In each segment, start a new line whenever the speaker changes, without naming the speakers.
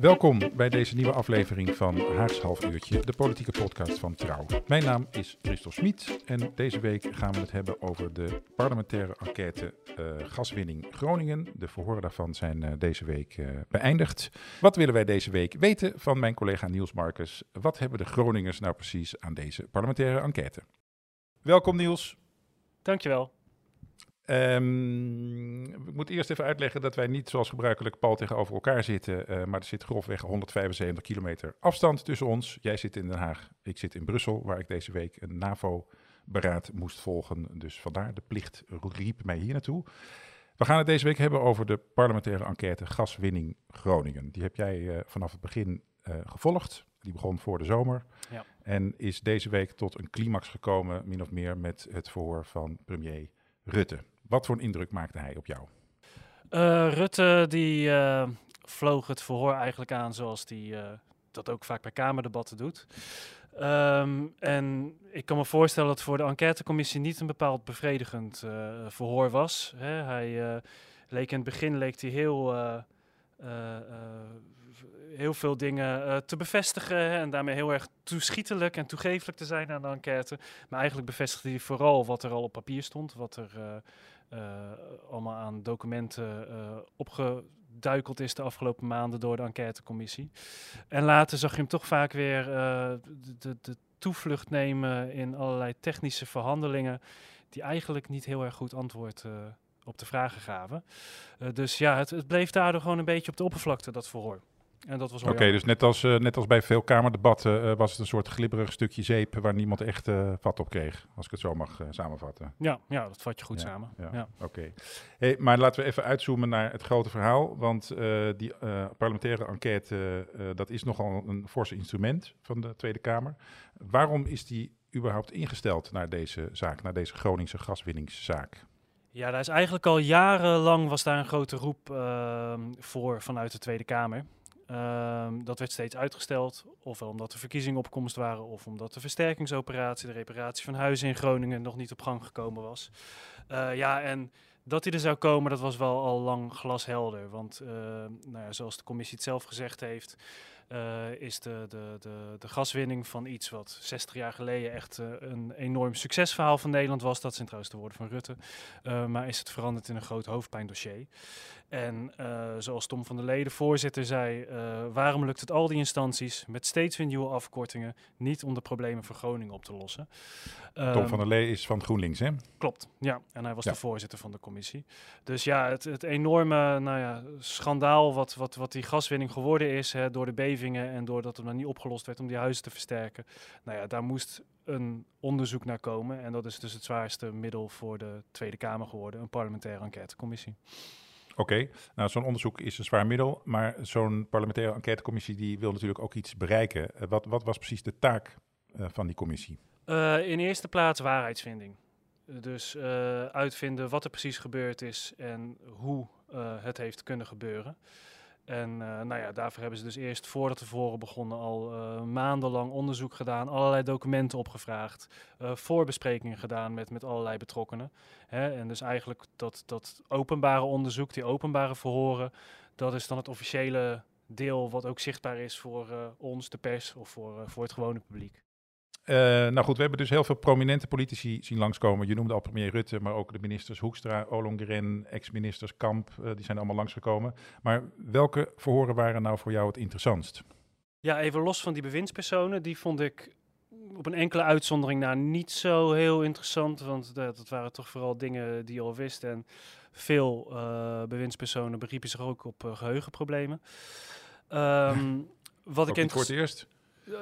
Welkom bij deze nieuwe aflevering van Haags Half Uurtje, de politieke podcast van Trouw. Mijn naam is Christel Smit en deze week gaan we het hebben over de parlementaire enquête uh, gaswinning Groningen. De verhoren daarvan zijn uh, deze week uh, beëindigd. Wat willen wij deze week weten van mijn collega Niels Marcus? Wat hebben de Groningers nou precies aan deze parlementaire enquête? Welkom Niels.
Dankjewel.
Um, ik moet eerst even uitleggen dat wij niet zoals gebruikelijk pal tegenover elkaar zitten, uh, maar er zit grofweg 175 kilometer afstand tussen ons. Jij zit in Den Haag, ik zit in Brussel, waar ik deze week een NAVO-beraad moest volgen. Dus vandaar de plicht riep mij hier naartoe. We gaan het deze week hebben over de parlementaire enquête gaswinning Groningen. Die heb jij uh, vanaf het begin uh, gevolgd. Die begon voor de zomer ja. en is deze week tot een climax gekomen, min of meer, met het verhoor van premier Rutte. Wat voor een indruk maakte hij op jou?
Uh, Rutte die uh, vloog het verhoor eigenlijk aan zoals hij uh, dat ook vaak bij Kamerdebatten doet. Um, en ik kan me voorstellen dat voor de enquêtecommissie niet een bepaald bevredigend verhoor was. Hè. Hij leek in het begin leek hij heel, heel veel dingen te bevestigen en daarmee heel erg toeschietelijk en toegefelijk te zijn aan de enquête. Maar eigenlijk bevestigde hij vooral wat er al op papier stond, wat er allemaal aan documenten uh, opgeduikeld is de afgelopen maanden door de enquêtecommissie. En later zag je hem toch vaak weer uh, de, de, toevlucht nemen in allerlei technische verhandelingen, die eigenlijk niet heel erg goed antwoord op de vragen gaven. dus ja, het, het bleef daardoor gewoon een beetje op de oppervlakte, dat verhoor. En dat was
Oké, dus net als, uh, net als bij veel Kamerdebatten uh, was het een soort glibberig stukje zeep waar niemand echt uh, vat op kreeg, als ik het zo mag samenvatten.
Ja, ja, dat vat je goed ja, samen. Ja, ja.
Oké. Okay. Hey, maar laten we even uitzoomen naar het grote verhaal, want die parlementaire enquête, dat is nogal een forse instrument van de Tweede Kamer. Waarom is die überhaupt ingesteld naar deze zaak, naar deze Groningse gaswinningszaak?
Ja, daar is eigenlijk al jarenlang was daar een grote roep ehm, voor vanuit de Tweede Kamer. Um, dat werd steeds uitgesteld, ofwel omdat er verkiezingen opkomst waren, of omdat de versterkingsoperatie, de reparatie van huizen in Groningen, nog niet op gang gekomen was. Uh, ja, en dat hij er zou komen, dat was wel al lang glashelder. Want uh, nou ja, zoals de commissie het zelf gezegd heeft, uh, is de, de, de, de gaswinning van iets wat 60 jaar geleden echt uh, een enorm succesverhaal van Nederland was. Dat zijn trouwens de woorden van Rutte. Uh, maar is het veranderd in een groot hoofdpijndossier. En zoals Tom van der Leden, voorzitter, zei, waarom lukt het al die instanties met steeds weer nieuwe afkortingen niet om de problemen voor Groningen op te lossen?
Tom um, van der Lee is van GroenLinks, hè?
Klopt, ja. En hij was ja. de voorzitter van de commissie. Dus ja, het, het enorme nou ja, schandaal wat, wat, wat die gaswinning geworden is hè, door de en doordat het maar niet opgelost werd om die huizen te versterken. Nou ja, daar moest een onderzoek naar komen. En dat is dus het zwaarste middel voor de Tweede Kamer geworden, een parlementaire enquêtecommissie.
Oké, okay. nou zo'n onderzoek is een zwaar middel, maar zo'n parlementaire enquêtecommissie die wil natuurlijk ook iets bereiken. Uh, wat, wat was precies de taak uh, van die commissie?
Uh, in eerste plaats waarheidsvinding. Dus uitvinden wat er precies gebeurd is en hoe het heeft kunnen gebeuren. En uh, nou ja, daarvoor hebben ze dus eerst voordat de voren begonnen al uh, maandenlang onderzoek gedaan, allerlei documenten opgevraagd, uh, voorbesprekingen gedaan met, met allerlei betrokkenen. Hè? En dus eigenlijk dat, dat openbare onderzoek, die openbare verhoren, dat is dan het officiële deel wat ook zichtbaar is voor ons, de pers of voor, voor het gewone publiek.
Uh, nou goed, we hebben dus heel veel prominente politici zien langskomen. Je noemde al premier Rutte, maar ook de ministers Hoekstra, Ollongren, ex-ministers Kamp, uh, die zijn allemaal langsgekomen. Maar welke verhoren waren nou voor jou het interessantst?
Ja, even los van die bewindspersonen, die vond ik op een enkele uitzondering nou niet zo heel interessant, want dat, dat waren toch vooral dingen die je al wist. En veel uh, bewindspersonen beriepen zich ook op geheugenproblemen. Um,
wat ook ik voor het eerst?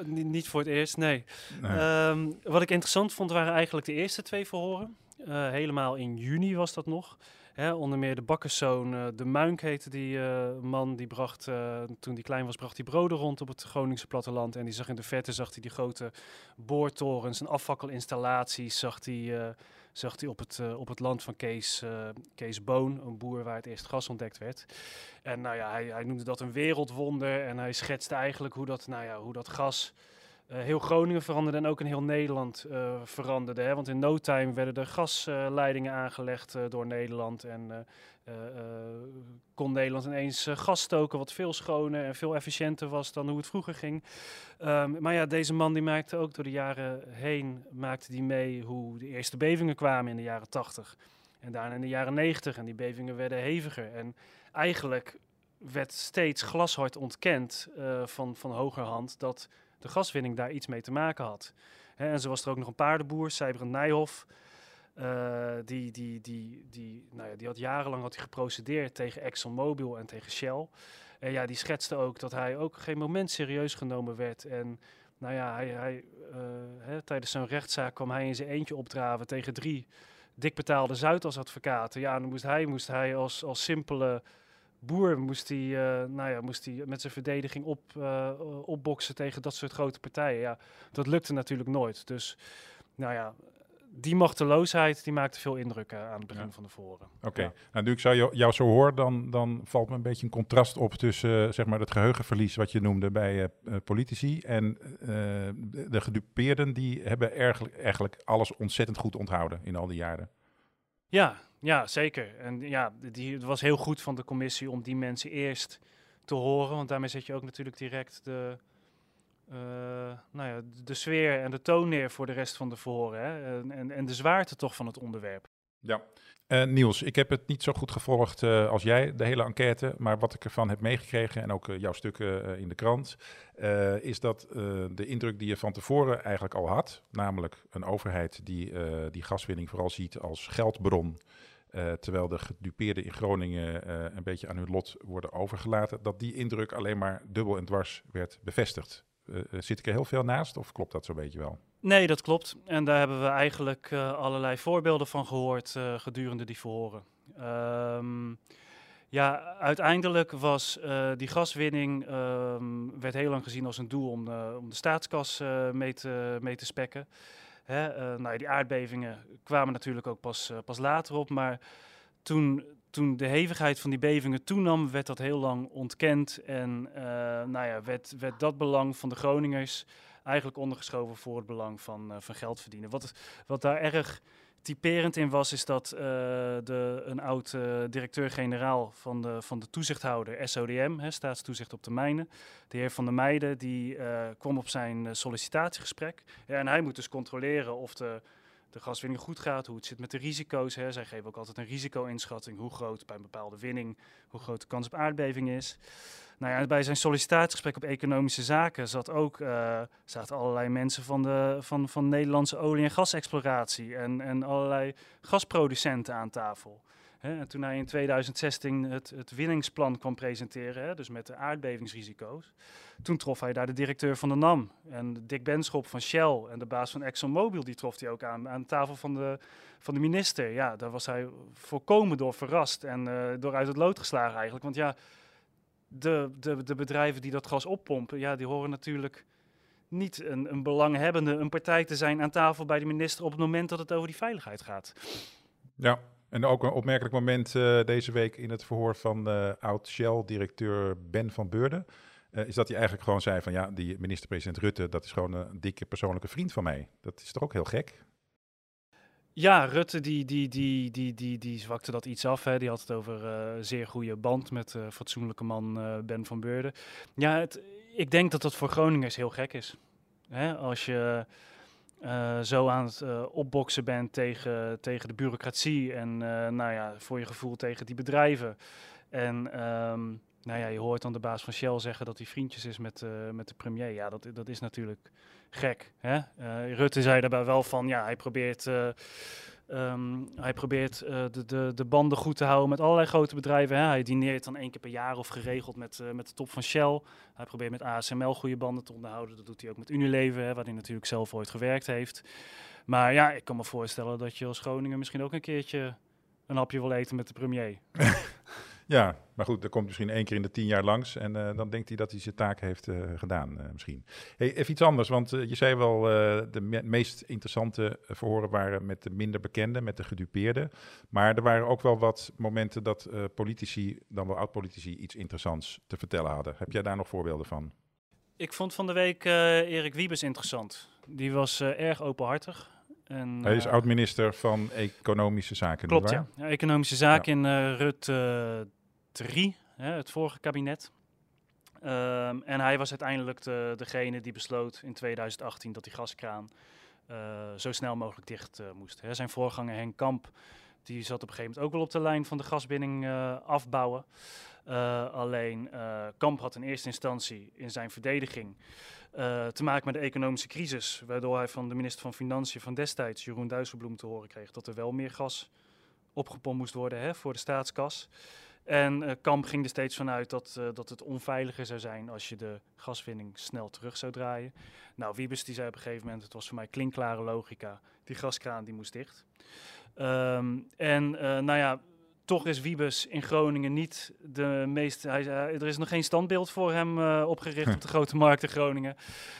Niet voor het eerst, nee. nee. Um, wat ik interessant vond waren eigenlijk de eerste twee verhoren. Eh, helemaal in juni was dat nog. Hè, onder meer de bakkerszoon, uh, de Muink heette die man, die bracht, toen hij klein was, bracht hij broden rond op het Groningse platteland. En die zag in de verte, zag hij die grote boortorens en afvakkelinstallaties, zag hij zag hij op het, uh, op het land van Kees, uh, Kees Boon, een boer waar het eerst gas ontdekt werd. En nou ja, hij, hij noemde dat een wereldwonder en hij schetste eigenlijk hoe dat, nou ja, hoe dat gas heel Groningen veranderde en ook in heel Nederland veranderde. Hè? Want in no time werden er gasleidingen aangelegd door Nederland en kon Nederland ineens gas stoken wat veel schoner en veel efficiënter was dan hoe het vroeger ging. Um, maar ja, deze man die maakte ook door de jaren heen maakte die mee hoe de eerste bevingen kwamen in de jaren 80 en daarna in de jaren 90 en die bevingen werden heviger en eigenlijk werd steeds glashard ontkend van, van hogerhand dat de gaswinning daar iets mee te maken had. En zo was er ook nog een paardenboer, Sijbrand Nijhoff, uh, die, die, die, die, nou ja, die had jarenlang had hij geprocedeerd tegen ExxonMobil en tegen Shell. En ja, die schetste ook dat hij ook geen moment serieus genomen werd. En nou ja, hij, hij, uh, hè, tijdens zo'n rechtszaak kwam hij in zijn eentje opdraven tegen drie dikbetaalde Zuidas-advocaten. Ja, dan moest hij, moest hij als, als simpele boer moest hij, uh, nou ja, moest hij met zijn verdediging op, uh, opboksen tegen dat soort grote partijen. Ja, dat lukte natuurlijk nooit. Dus nou ja, die machteloosheid die maakte veel indruk uh, aan het begin van de voren.
Oké, ja. nou nu ik zou jou, jou, zo hoor, dan, dan valt me een beetje een contrast op tussen zeg maar het geheugenverlies wat je noemde bij politici en de, de gedupeerden die hebben eigenlijk, eigenlijk alles ontzettend goed onthouden in al die jaren.
Ja, ja, zeker. En ja, die, het was heel goed van de commissie om die mensen eerst te horen, want daarmee zet je ook natuurlijk direct de, uh, nou ja, de sfeer en de toon neer voor de rest van de verhoren. Hè? En, en, en de zwaarte toch van het onderwerp.
Ja. Uh, Niels, ik heb het niet zo goed gevolgd uh, als jij, de hele enquête. Maar wat ik ervan heb meegekregen, en ook jouw stukken in de krant, is dat de indruk die je van tevoren eigenlijk al had, namelijk een overheid die die gaswinning vooral ziet als geldbron, terwijl de gedupeerden in Groningen een beetje aan hun lot worden overgelaten, dat die indruk alleen maar dubbel en dwars werd bevestigd. Zit ik er heel veel naast of klopt dat zo'n beetje wel?
Nee, dat klopt. En daar hebben we eigenlijk uh, allerlei voorbeelden van gehoord uh, gedurende die verhoren. Um, ja, uiteindelijk was die gaswinning um, werd heel lang gezien als een doel om om de staatskas mee, te, mee te spekken. Hè? nou, die aardbevingen kwamen natuurlijk ook pas, pas later op, maar toen toen de hevigheid van die bevingen toenam, werd dat heel lang ontkend. En nou ja, werd, werd dat belang van de Groningers eigenlijk ondergeschoven voor het belang van, uh, van geld verdienen. Wat, wat daar erg typerend in was, is dat uh, de, een oud directeur-generaal van de, van de toezichthouder, SODM, hè, staatstoezicht op de mijnen, de heer Van der Meijden, die kwam op zijn sollicitatiegesprek. Ja, en hij moet dus controleren of de de gaswinning goed gaat, hoe het zit met de risico's. Hè. Zij geven ook altijd een risico-inschatting, hoe groot bij een bepaalde winning, hoe groot de kans op aardbeving is. Nou ja, bij zijn sollicitatiegesprek op economische zaken zat ook, uh, zaten allerlei mensen van, de, van, van Nederlandse olie- en gasexploratie en, en allerlei gasproducenten aan tafel. Hè, en toen hij in 2016 het, het winningsplan kwam presenteren, hè, dus met de aardbevingsrisico's, toen trof hij daar de directeur van de NAM en Dick Benschop van Shell en de baas van ExxonMobil, die trof hij ook aan, aan tafel van de, van de minister. Ja, daar was hij volkomen door verrast en uh, door uit het lood geslagen eigenlijk. Want ja, de, de, de bedrijven die dat gas oppompen, ja, die horen natuurlijk niet een, een belanghebbende, een partij te zijn aan tafel bij de minister op het moment dat het over die veiligheid gaat.
Ja, en ook een opmerkelijk moment uh, deze week in het verhoor van uh, oud-Shell-directeur Ben van Beurden. Uh, is dat hij eigenlijk gewoon zei van ja, die minister-president Rutte, dat is gewoon een dikke persoonlijke vriend van mij. Dat is toch ook heel gek?
Ja, Rutte die, die, die, die, die, die zwakte dat iets af. Hè. Die had het over een zeer goede band met fatsoenlijke man Ben van Beurden. Ja, het, ik denk dat dat voor Groningers heel gek is. Hè? Als je uh, zo aan het uh, opboksen bent tegen, tegen de bureaucratie en uh, nou ja, voor je gevoel tegen die bedrijven. En um, nou ja, je hoort dan de baas van Shell zeggen dat hij vriendjes is met, met de premier. Ja, dat, dat is natuurlijk gek. Hè? Rutte zei daarbij wel van, ja, hij probeert Um, hij probeert uh, de, de, de, banden goed te houden met allerlei grote bedrijven. Hè. Hij dineert dan één keer per jaar of geregeld met, uh, met de top van Shell. Hij probeert met ASML goede banden te onderhouden. Dat doet hij ook met Unilever, hè, waar hij natuurlijk zelf ooit gewerkt heeft. Maar ja, ik kan me voorstellen dat je als Groningen misschien ook een keertje een hapje wil eten met de premier.
Ja, maar goed, dat komt misschien één keer in de tien jaar langs. En uh, dan denkt hij dat hij zijn taak heeft uh, gedaan, uh, misschien. Hey, even iets anders, want je zei wel, de me meest interessante verhoren waren met de minder bekende, met de gedupeerden. Maar er waren ook wel wat momenten dat politici, dan wel oud-politici, iets interessants te vertellen hadden. Heb jij daar nog voorbeelden van?
Ik vond van de week Erik Wiebes interessant. Die was erg openhartig. En,
Hij is oud-minister van Economische Zaken.
Klopt, ja. ja. Economische Zaken ja. in Rut 3, het vorige kabinet. Um, en hij was uiteindelijk de, degene die besloot in 2018 dat die gaskraan uh, zo snel mogelijk dicht uh, moest. Hè. Zijn voorganger Henk Kamp, die zat op een gegeven moment ook wel op de lijn van de gaswinning uh, afbouwen. alleen Kamp had in eerste instantie in zijn verdediging te maken met de economische crisis, waardoor hij van de minister van Financiën van destijds, Jeroen Dijsselbloem, te horen kreeg dat er wel meer gas opgepompt moest worden hè, voor de staatskas. En uh, Kamp ging er steeds vanuit dat, uh, dat het onveiliger zou zijn als je de gaswinning snel terug zou draaien. Nou, Wiebes die zei op een gegeven moment, het was voor mij klinkklare logica, die gaskraan die moest dicht. Um, en uh, nou ja, toch is Wiebes in Groningen niet de meest. Hij, er is nog geen standbeeld voor hem uh, opgericht op de grote markt in Groningen.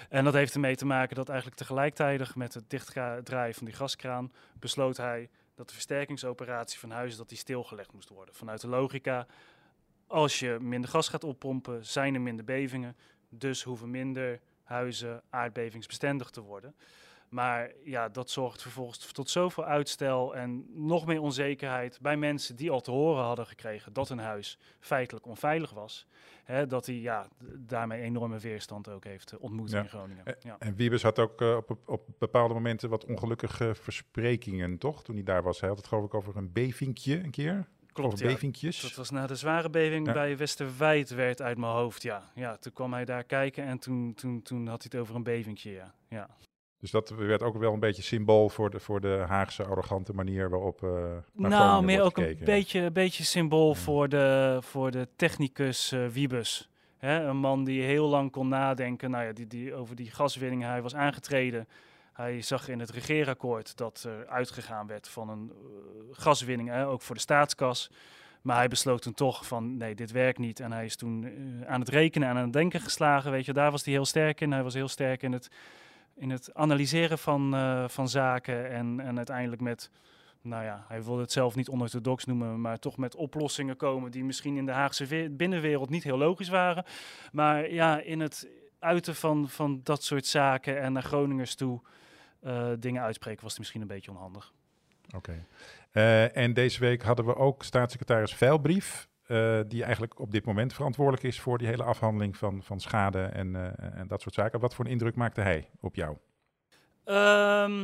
En dat heeft ermee te maken dat eigenlijk tegelijkertijd met het dichtdraaien van die gaskraan besloot hij dat de versterkingsoperatie van huizen dat die stilgelegd moest worden. Vanuit de logica, als je minder gas gaat oppompen, zijn er minder bevingen. Dus hoeven minder huizen aardbevingsbestendig te worden. Maar ja, dat zorgt vervolgens tot zoveel uitstel en nog meer onzekerheid bij mensen die al te horen hadden gekregen dat een huis feitelijk onveilig was. Hè, dat hij ja, daarmee enorme weerstand ook heeft eh, ontmoet in Groningen. Ja.
En Wiebes had ook uh, op, op bepaalde momenten wat ongelukkige versprekingen, toch? Toen hij daar was. Hij had het geloof ik over een bevinkje een keer.
Klopt,
ja. bevinkjes.
Dat was na de zware beving ja. bij Westerwijd werd uit mijn hoofd, ja. Ja, toen kwam hij daar kijken en toen, toen, toen had hij het over een bevinkje, ja. ja.
Dus dat werd ook wel een beetje symbool voor de, voor de Haagse arrogante manier waarop. Uh,
nou, meer ook gekeken. een beetje, beetje symbool ja. voor, de, voor de technicus uh, Wiebes. Hè, een man die heel lang kon nadenken nou ja, die, die, over die gaswinning. Hij was aangetreden. Hij zag in het regeerakkoord dat er uitgegaan werd van een uh, gaswinning, hè, ook voor de staatskas. Maar hij besloot toen toch van nee, dit werkt niet. En hij is toen aan het rekenen en aan het denken geslagen. Weet je, daar was hij heel sterk in. Hij was heel sterk in het in het analyseren van, uh, van zaken en, en uiteindelijk met, nou ja, hij wilde het zelf niet onorthodox noemen, maar toch met oplossingen komen die misschien in de Haagse binnenwereld niet heel logisch waren. Maar ja, in het uiten van, van dat soort zaken en naar Groningers toe uh, dingen uitspreken was het misschien een beetje onhandig.
Oké. Uh, en deze week hadden we ook staatssecretaris Veilbrief. Uh, die eigenlijk op dit moment verantwoordelijk is voor die hele afhandeling van, van schade en, uh, en dat soort zaken. Wat voor een indruk maakte hij op jou?
Um,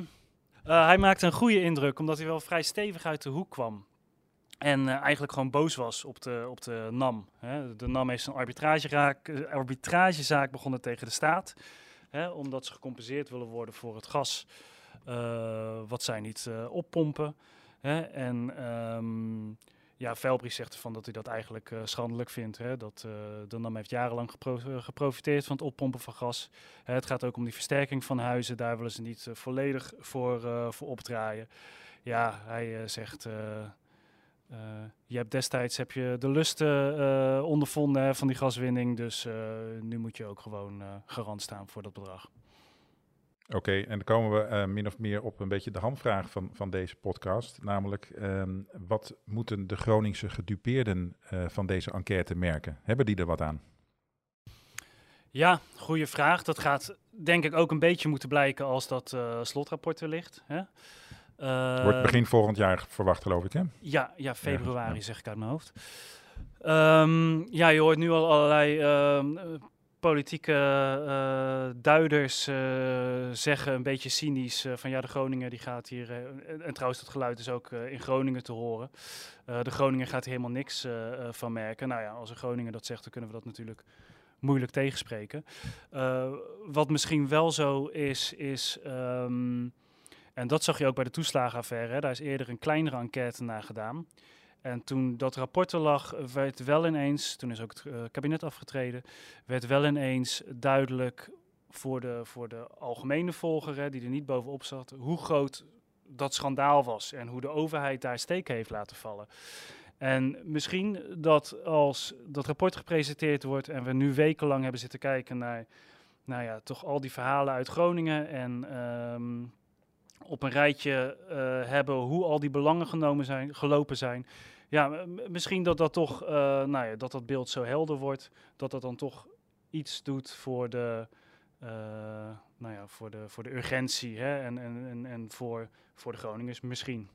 uh, hij maakte een goede indruk, omdat hij wel vrij stevig uit de hoek kwam. En eigenlijk gewoon boos was op de, op de NAM. Hè. De NAM heeft een arbitragezaak, begonnen tegen de staat. Hè, omdat ze gecompenseerd willen worden voor het gas wat zij niet oppompen. Hè. En... Um, ja, Velbrief zegt ervan dat hij dat eigenlijk uh, schandelijk vindt. Hè? Dat de NAM heeft jarenlang gepro geprofiteerd van het oppompen van gas. Het gaat ook om die versterking van huizen. Daar willen ze niet volledig voor, voor opdraaien. Ja, hij zegt... je hebt destijds heb je de lusten ondervonden van die gaswinning. Dus nu moet je ook gewoon garant staan voor dat bedrag.
Oké, okay, en dan komen we uh, min of meer op een beetje de hamvraag van, van deze podcast. Namelijk, um, wat moeten de Groningse gedupeerden uh, van deze enquête merken? Hebben die er wat aan?
Ja, goede vraag. Dat gaat denk ik ook een beetje moeten blijken als dat uh, slotrapport er ligt. Hè?
Wordt begin volgend jaar verwacht, geloof ik, hè?
Ja, ja februari ja. zeg ik uit mijn hoofd. Um, ja, je hoort nu al allerlei uh, politieke uh, duiders uh, zeggen een beetje cynisch uh, van ja, de Groninger die gaat hier, en, en, trouwens dat geluid is ook in Groningen te horen, de Groninger gaat hier helemaal niks van merken. Nou ja, als een Groninger dat zegt, dan kunnen we dat natuurlijk moeilijk tegenspreken. wat misschien wel zo is, is, um, en dat zag je ook bij de toeslagenaffaire, hè, daar is eerder een kleinere enquête naar gedaan. En toen dat rapport er lag, werd wel ineens, toen is ook het uh, kabinet afgetreden, werd wel ineens duidelijk voor de, voor de algemene volger, die er niet bovenop zat, hoe groot dat schandaal was en hoe de overheid daar steken heeft laten vallen. En misschien dat als dat rapport gepresenteerd wordt en we nu wekenlang hebben zitten kijken naar, nou ja, toch al die verhalen uit Groningen en ehm, op een rijtje uh, hebben hoe al die belangen genomen zijn, gelopen zijn. Ja, misschien dat dat toch, uh, nou ja, dat dat beeld zo helder wordt, dat dat dan toch iets doet voor de, uh, nou ja, voor de, voor de urgentie hè, en, en, en, en voor, voor de Groningers misschien.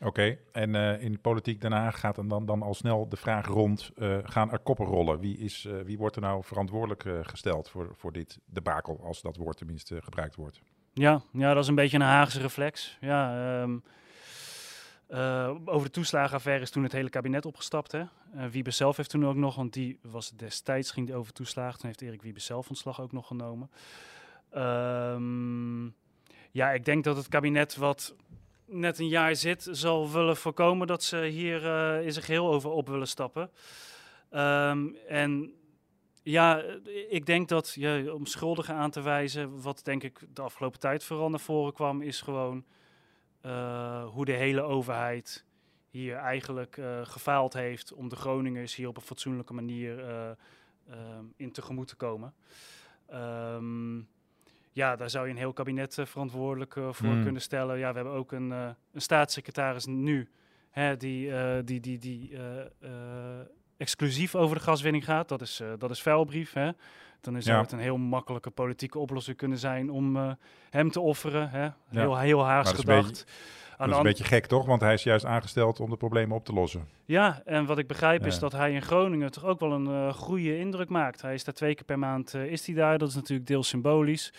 Oké, en uh, in politiek Den Haag gaat dan, dan al snel de vraag rond, gaan er koppen rollen? Wie, is, wie wordt er nou verantwoordelijk gesteld voor, voor dit debakel, als dat woord tenminste gebruikt wordt?
Ja, ja, dat is een beetje een Haagse reflex. Ja, um, over de toeslagenaffaire is toen het hele kabinet opgestapt. Hè? Wiebes zelf heeft toen ook nog, want die was destijds, ging die over toeslagen. Toen heeft Erik Wiebes zelf ontslag ook nog genomen. Um, ja, ik denk dat het kabinet wat net een jaar zit, zal willen voorkomen dat ze hier uh, in zijn geheel over op willen stappen. Um, en ja, ik denk dat je om schuldigen aan te wijzen, wat denk ik de afgelopen tijd vooral naar voren kwam, is gewoon uh, hoe de hele overheid hier eigenlijk uh, gefaald heeft om de Groningers hier op een fatsoenlijke manier uh, in tegemoet te komen. Um, ja, daar zou je een heel kabinet uh, verantwoordelijk uh, voor mm. kunnen stellen. Ja, we hebben ook een, uh, een staatssecretaris nu, hè, die, die, die, die exclusief over de gaswinning gaat. Dat is, dat is vuilbrief. Hè. Dan is ja. het een heel makkelijke politieke oplossing kunnen zijn om hem te offeren. Hè. Heel, ja. heel Haags gedacht.
Dat is een beetje gek, toch? Want hij is juist aangesteld om de problemen op te lossen.
Ja, en wat ik begrijp is dat hij in Groningen toch ook wel een uh, goede indruk maakt. Hij is daar twee keer per maand uh, is hij daar. Dat is natuurlijk deels symbolisch.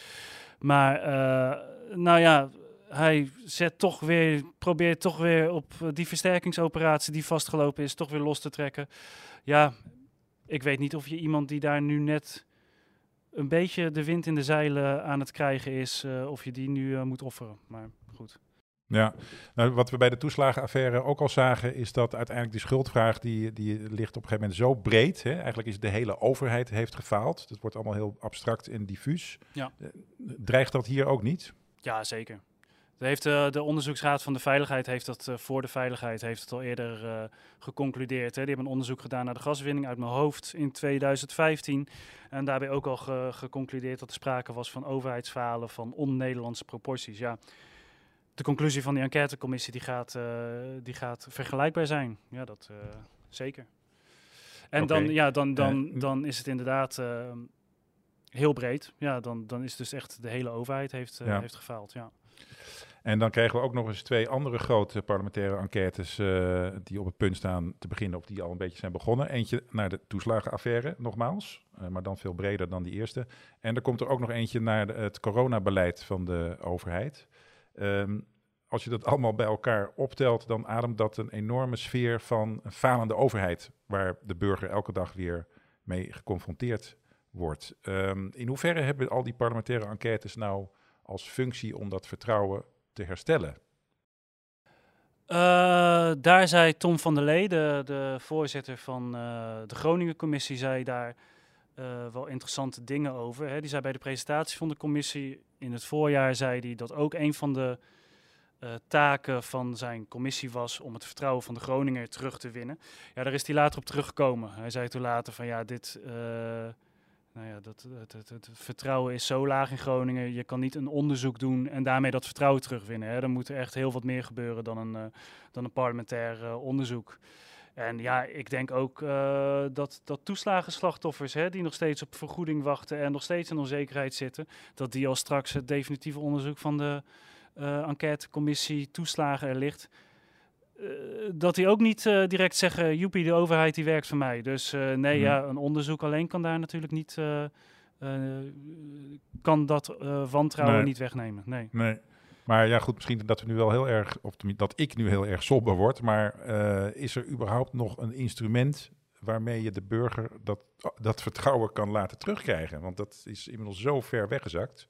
Maar uh, nou ja, hij zet toch weer, probeert toch weer op die versterkingsoperatie die vastgelopen is, toch weer los te trekken. Ja, ik weet niet of je iemand die daar nu net een beetje de wind in de zeilen aan het krijgen is, of je die nu moet offeren. Maar goed.
Ja, nou, wat we bij de toeslagenaffaire ook al zagen, is dat uiteindelijk die schuldvraag, die, die ligt op een gegeven moment zo breed. Hè? Eigenlijk is de hele overheid heeft gefaald. Dat wordt allemaal heel abstract en diffuus. Ja. Dreigt dat hier ook niet?
Ja, zeker. De, heeft, uh, de onderzoeksraad van de veiligheid heeft dat uh, voor de veiligheid heeft het al eerder uh, geconcludeerd. Hè. Die hebben een onderzoek gedaan naar de gaswinning uit mijn hoofd in 2015. En daarbij ook al ge geconcludeerd dat er sprake was van overheidsfalen van on-Nederlandse proporties. Ja, de conclusie van die enquêtecommissie die gaat, die gaat vergelijkbaar zijn. Ja, dat zeker. En okay. dan, ja, dan, dan, dan is het inderdaad heel breed. Ja, dan, dan is dus echt de hele overheid heeft, ja. heeft gefaald. Ja.
En dan krijgen we ook nog eens twee andere grote parlementaire enquêtes die op het punt staan te beginnen, of die al een beetje zijn begonnen. Eentje naar de toeslagenaffaire, nogmaals, maar dan veel breder dan die eerste. En er komt er ook nog eentje naar het coronabeleid van de overheid. Um, als je dat allemaal bij elkaar optelt, dan ademt dat een enorme sfeer van falende overheid, waar de burger elke dag weer mee geconfronteerd wordt. Um, in hoeverre hebben al die parlementaire enquêtes nou als functie om dat vertrouwen te herstellen?
Uh, daar zei Tom van der Lee, de, voorzitter van uh, de Groningen-commissie, zei daar uh, wel interessante dingen over. Hè. Die zei bij de presentatie van de commissie in het voorjaar zei hij dat ook een van de taken van zijn commissie was om het vertrouwen van de Groninger terug te winnen. Ja, daar is hij later op teruggekomen. Hij zei toen later van ja, dit, nou ja, dat, het, het, het, vertrouwen is zo laag in Groningen. Je kan niet een onderzoek doen en daarmee dat vertrouwen terugwinnen. Hè. Er moet er echt heel wat meer gebeuren dan een, uh, dan een parlementair onderzoek. En ja, ik denk ook uh, dat, dat toeslagenslachtoffers, hè, die nog steeds op vergoeding wachten en nog steeds in onzekerheid zitten, dat die al straks het definitieve onderzoek van de enquêtecommissie toeslagen er ligt, dat die ook niet direct zeggen, joepie, de overheid die werkt voor mij. Dus nee, mm. ja, een onderzoek alleen kan daar natuurlijk niet, kan dat wantrouwen nee. niet wegnemen. Nee.
nee. Maar ja, goed, misschien dat we nu wel heel erg, of dat ik nu heel erg somber word. Maar uh, is er überhaupt nog een instrument waarmee je de burger dat, dat vertrouwen kan laten terugkrijgen? Want dat is inmiddels zo ver weggezakt.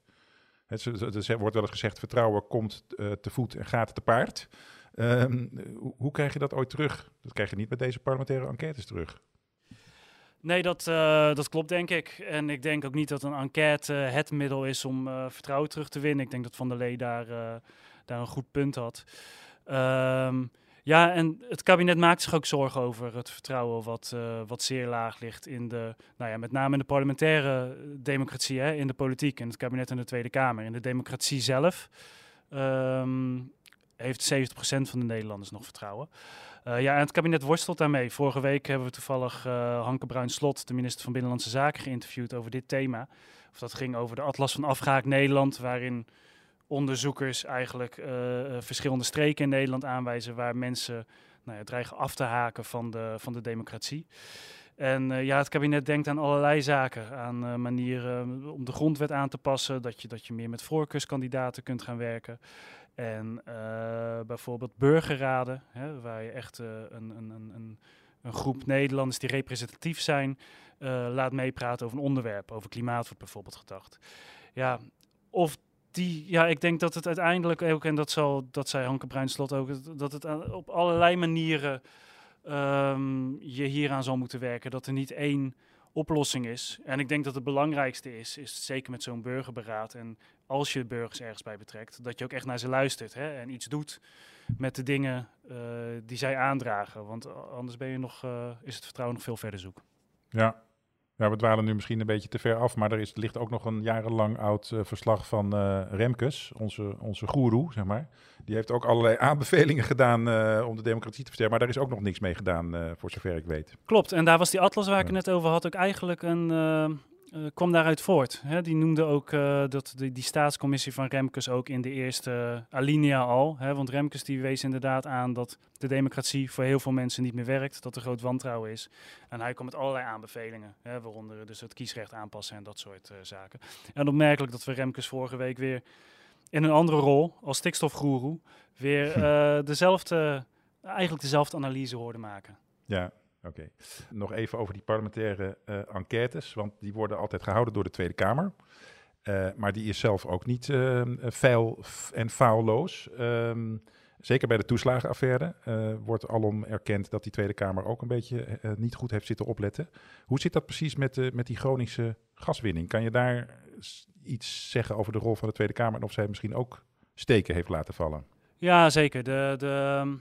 Het, er wordt wel eens gezegd, vertrouwen komt uh, te voet en gaat te paard. Um, hoe, krijg je dat ooit terug? Dat krijg je niet met deze parlementaire enquêtes terug.
Nee, dat, uh, dat klopt denk ik. En ik denk ook niet dat een enquête het middel is om uh, vertrouwen terug te winnen. Ik denk dat Van der Lee daar, daar een goed punt had. Um, ja, en het kabinet maakt zich ook zorgen over het vertrouwen wat, wat zeer laag ligt in de, nou ja, met name in de parlementaire democratie, hè, in de politiek, in het kabinet en de Tweede Kamer. In de democratie zelf um, heeft 70% van de Nederlanders nog vertrouwen. Uh, ja, en het kabinet worstelt daarmee. Vorige week hebben we toevallig uh, Hanke Bruin-Slot, de minister van Binnenlandse Zaken, geïnterviewd over dit thema. Of dat ging over de Atlas van Afgehaakt Nederland, waarin onderzoekers eigenlijk uh, verschillende streken in Nederland aanwijzen waar mensen nou ja, dreigen af te haken van de, van de democratie. En ja, het kabinet denkt aan allerlei zaken. Aan manieren om de grondwet aan te passen. Dat je, dat je meer met voorkeurskandidaten kunt gaan werken. En uh, bijvoorbeeld burgerraden, hè, waar je echt een, een, een, een, groep Nederlanders die representatief zijn, laat meepraten over een onderwerp. Over klimaat wordt bijvoorbeeld gedacht. Ja, of die, ja, ik denk dat het uiteindelijk ook, en dat, zal, dat zei Hanke Bruinslot ook, dat het op allerlei manieren um, je hieraan zal moeten werken. Dat er niet één oplossing is. En ik denk dat het belangrijkste is, is zeker met zo'n burgerberaad en als je burgers ergens bij betrekt, dat je ook echt naar ze luistert hè, en iets doet met de dingen uh, die zij aandragen. Want anders ben je nog, uh, is het vertrouwen nog veel verder zoek.
Ja, ja, we dwalen nu misschien een beetje te ver af, maar er is, ligt ook nog een jarenlang oud uh, verslag van uh, Remkes, onze, onze goeroe, zeg maar. Die heeft ook allerlei aanbevelingen gedaan uh, om de democratie te versterken, maar daar is ook nog niks mee gedaan, voor zover ik weet.
Klopt, en daar was die atlas waar ik het net over had ook eigenlijk een, uh, kwam daaruit voort. Hè? Die noemde ook uh, dat die, die, staatscommissie van Remkes ook in de eerste alinea al. Hè? Want Remkes die wees inderdaad aan dat de democratie voor heel veel mensen niet meer werkt. Dat er groot wantrouwen is. En hij kwam met allerlei aanbevelingen. Hè? Waaronder dus het kiesrecht aanpassen en dat soort uh, zaken. En opmerkelijk dat we Remkes vorige week weer in een andere rol als stikstofgoeroe weer dezelfde, eigenlijk dezelfde analyse hoorden maken.
Ja, Oké. Nog even over die parlementaire uh, enquêtes, want die worden altijd gehouden door de Tweede Kamer. Uh, maar die is zelf ook niet uh, feil en faalloos. Um, zeker bij de toeslagenaffaire wordt alom erkend dat die Tweede Kamer ook een beetje niet goed heeft zitten opletten. Hoe zit dat precies met, met die Groningse gaswinning? Kan je daar iets zeggen over de rol van de Tweede Kamer en of zij misschien ook steken heeft laten vallen?
Ja, zeker. De, de,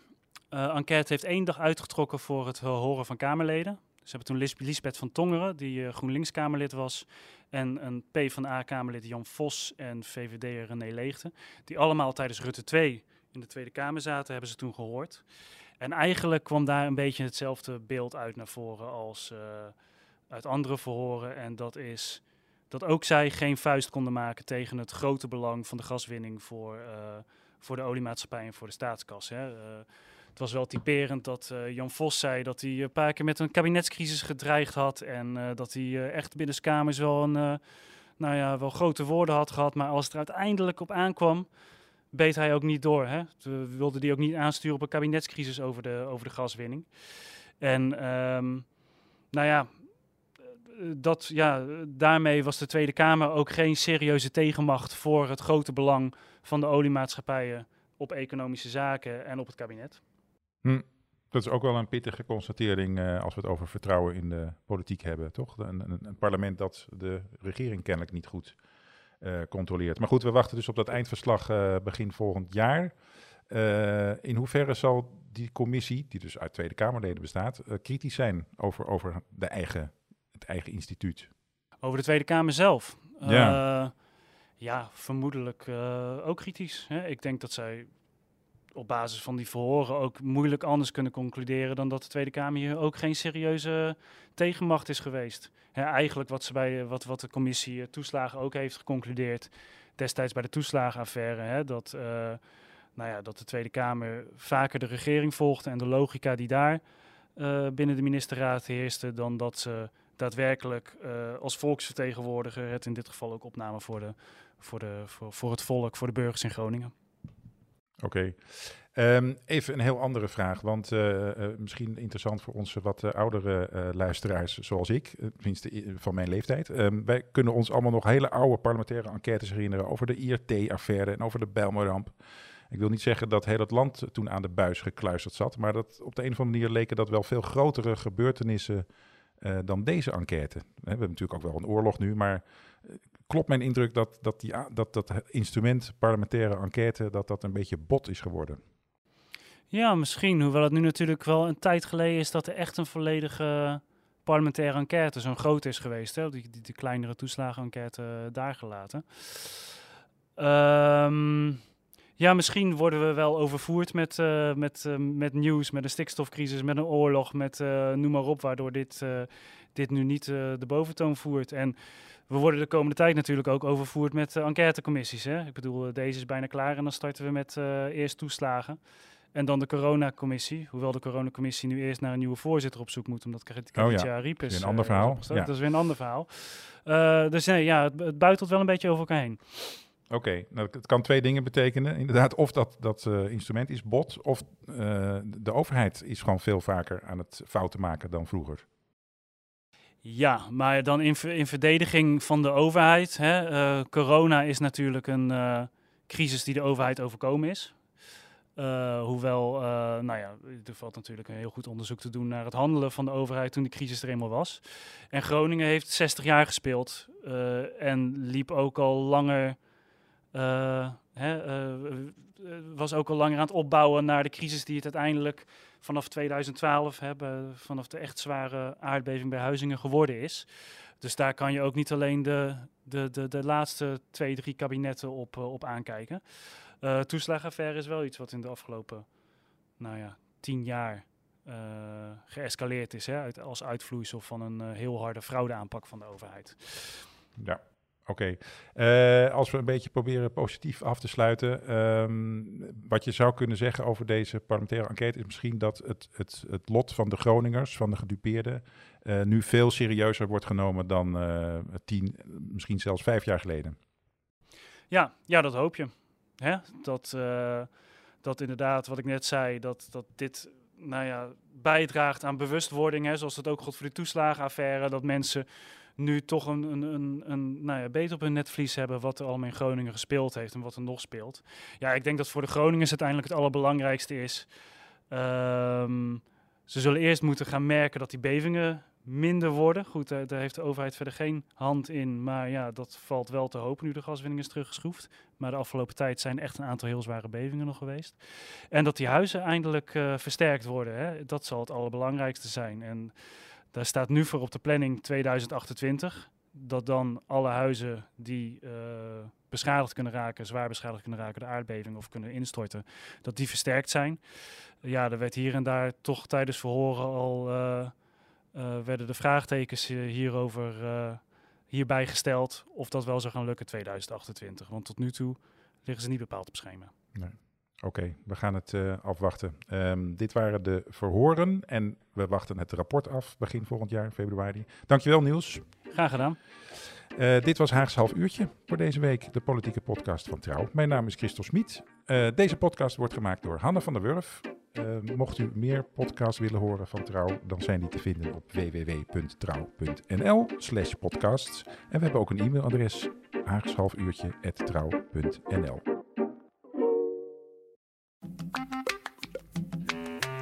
enquête heeft één dag uitgetrokken voor het horen van Kamerleden. Ze hebben toen Lis Lisbeth van Tongeren, die uh, GroenLinks-Kamerlid was, en een PvdA-Kamerlid Jan Vos en VVD'er René Leegte, die allemaal tijdens Rutte 2 in de Tweede Kamer zaten, hebben ze toen gehoord. En eigenlijk kwam daar een beetje hetzelfde beeld uit naar voren als uit andere verhoren. En dat is dat ook zij geen vuist konden maken tegen het grote belang van de gaswinning voor, voor de oliemaatschappij en voor de staatskas. Hè. Het was wel typerend dat uh, Jan Vos zei dat hij een paar keer met een kabinetscrisis gedreigd had. En uh, dat hij uh, echt binnenskamers wel, een, nou ja, wel grote woorden had gehad. Maar als het er uiteindelijk op aankwam, beet hij ook niet door. Hè? We wilde hij ook niet aansturen op een kabinetscrisis over de, over de gaswinning. En um, nou ja, dat, ja, daarmee was de Tweede Kamer ook geen serieuze tegenmacht voor het grote belang van de oliemaatschappijen op economische zaken en op het kabinet.
Hm. Dat is ook wel een pittige constatering uh, als we het over vertrouwen in de politiek hebben, toch? Een, een, een parlement dat de regering kennelijk niet goed uh, controleert. Maar goed, we wachten dus op dat eindverslag uh, begin volgend jaar. in hoeverre zal die commissie, die dus uit Tweede Kamerleden bestaat, kritisch zijn over, over de eigen, het eigen instituut?
Over de Tweede Kamer zelf? Ja, ja vermoedelijk ook kritisch. Hè? Ik denk dat zij op basis van die verhoren ook moeilijk anders kunnen concluderen dan dat de Tweede Kamer hier ook geen serieuze tegenmacht is geweest. eigenlijk wat, ze bij, wat, wat de commissie eh, toeslagen ook heeft geconcludeerd destijds bij de toeslagenaffaire, dat, uh, nou ja, dat de Tweede Kamer vaker de regering volgde en de logica die daar binnen de ministerraad heerste, dan dat ze daadwerkelijk als volksvertegenwoordiger het in dit geval ook opnamen voor, de, voor, de, voor, voor het volk, voor de burgers in Groningen.
Oké. Um, even een heel andere vraag, want uh, uh, misschien interessant voor onze wat uh, oudere luisteraars zoals ik, tenminste van mijn leeftijd. Um, wij kunnen ons allemaal nog hele oude parlementaire enquêtes herinneren over de IRT-affaire en over de Bijlmerramp. Ik wil niet zeggen dat heel het land toen aan de buis gekluisterd zat, maar dat op de een of andere manier leken dat wel veel grotere gebeurtenissen eh, dan deze enquête. We hebben natuurlijk ook wel een oorlog nu, maar eh, klopt mijn indruk dat dat, die, dat dat instrument parlementaire enquête, dat dat een beetje bot is geworden?
Ja, misschien. Hoewel het nu natuurlijk wel een tijd geleden is dat er echt een volledige parlementaire enquête zo'n groot is geweest. Hè? Die, die, kleinere toeslagenenquête uh, daar gelaten. Um, ja, misschien worden we wel overvoerd met, uh, met, uh, met nieuws, met een stikstofcrisis, met een oorlog, met noem maar op, waardoor dit, dit nu niet de boventoon voert. En we worden de komende tijd natuurlijk ook overvoerd met enquêtecommissies. Hè? Ik bedoel, deze is bijna klaar en dan starten we met eerst toeslagen. En dan de coronacommissie. Hoewel de coronacommissie nu eerst naar een nieuwe voorzitter op zoek moet. Omdat Karitja
oh ja.
Riep is.
Een ander verhaal.
Ja. Dat is weer een ander verhaal. dus nee, ja, het, het buitelt wel een beetje over elkaar heen.
Oké, okay. nou, het kan twee dingen betekenen. Inderdaad, of dat, dat uh, instrument is bot, of uh, de overheid is gewoon veel vaker aan het fouten maken dan vroeger.
Ja, maar dan in, in verdediging van de overheid. Hè, uh, corona is natuurlijk een crisis die de overheid overkomen is. hoewel, nou ja, er valt natuurlijk een heel goed onderzoek te doen naar het handelen van de overheid toen de crisis er eenmaal was. En Groningen heeft 60 jaar gespeeld en liep ook al langer was ook al langer aan het opbouwen naar de crisis die het uiteindelijk vanaf 2012 hebben, vanaf de echt zware aardbeving bij Huizingen geworden is. Dus daar kan je ook niet alleen de, de, de, de laatste twee, drie kabinetten op, op aankijken. Uh, toeslagenaffaire is wel iets wat in de afgelopen nou ja, tien jaar uh, geëscaleerd is. Hè, uit, als uitvloeisel van een heel harde fraudeaanpak van de overheid.
Ja, Oké, uh, als we een beetje proberen positief af te sluiten. Um, wat je zou kunnen zeggen over deze parlementaire enquête is misschien dat het, het, het lot van de Groningers, van de gedupeerden, uh, nu veel serieuzer wordt genomen dan uh, tien, misschien zelfs vijf jaar geleden.
Ja, ja dat hoop je. Hè? Dat, dat inderdaad, wat ik net zei, dat, dat dit nou ja, bijdraagt aan bewustwording, hè, zoals het ook God voor de toeslagenaffaire, dat mensen nu toch een, een, een, een nou ja, beter op hun netvlies hebben wat er allemaal in Groningen gespeeld heeft en wat er nog speelt. Ja, ik denk dat voor de Groningers uiteindelijk het allerbelangrijkste is. Um, ze zullen eerst moeten gaan merken dat die bevingen minder worden. Goed, daar, heeft de overheid verder geen hand in. Maar ja, dat valt wel te hopen nu de gaswinning is teruggeschroefd. Maar de afgelopen tijd zijn echt een aantal heel zware bevingen nog geweest. En dat die huizen eindelijk uh, versterkt worden. Hè, dat zal het allerbelangrijkste zijn. En daar staat nu voor op de planning 2028 dat dan alle huizen die uh, beschadigd kunnen raken, zwaar beschadigd kunnen raken, de aardbeving of kunnen instorten, dat die versterkt zijn. Ja, er werd hier en daar toch tijdens verhoren al uh, werden de vraagtekens hierover hierbij gesteld of dat wel zou gaan lukken 2028. Want tot nu toe liggen ze niet bepaald op schema.
Nee. Oké, okay, we gaan het uh, afwachten. Um, dit waren de verhoren en we wachten het rapport af begin volgend jaar, februari. Dankjewel Niels.
Graag gedaan.
Uh, dit was Haags Half Uurtje voor deze week, de politieke podcast van Trouw. Mijn naam is Christel Smit. Uh, deze podcast wordt gemaakt door Hanne van der Wurf. mocht u meer podcasts willen horen van Trouw, dan zijn die te vinden op www.trouw.nl podcasts. En we hebben ook een e-mailadres, haagshalfuurtje.trouw.nl.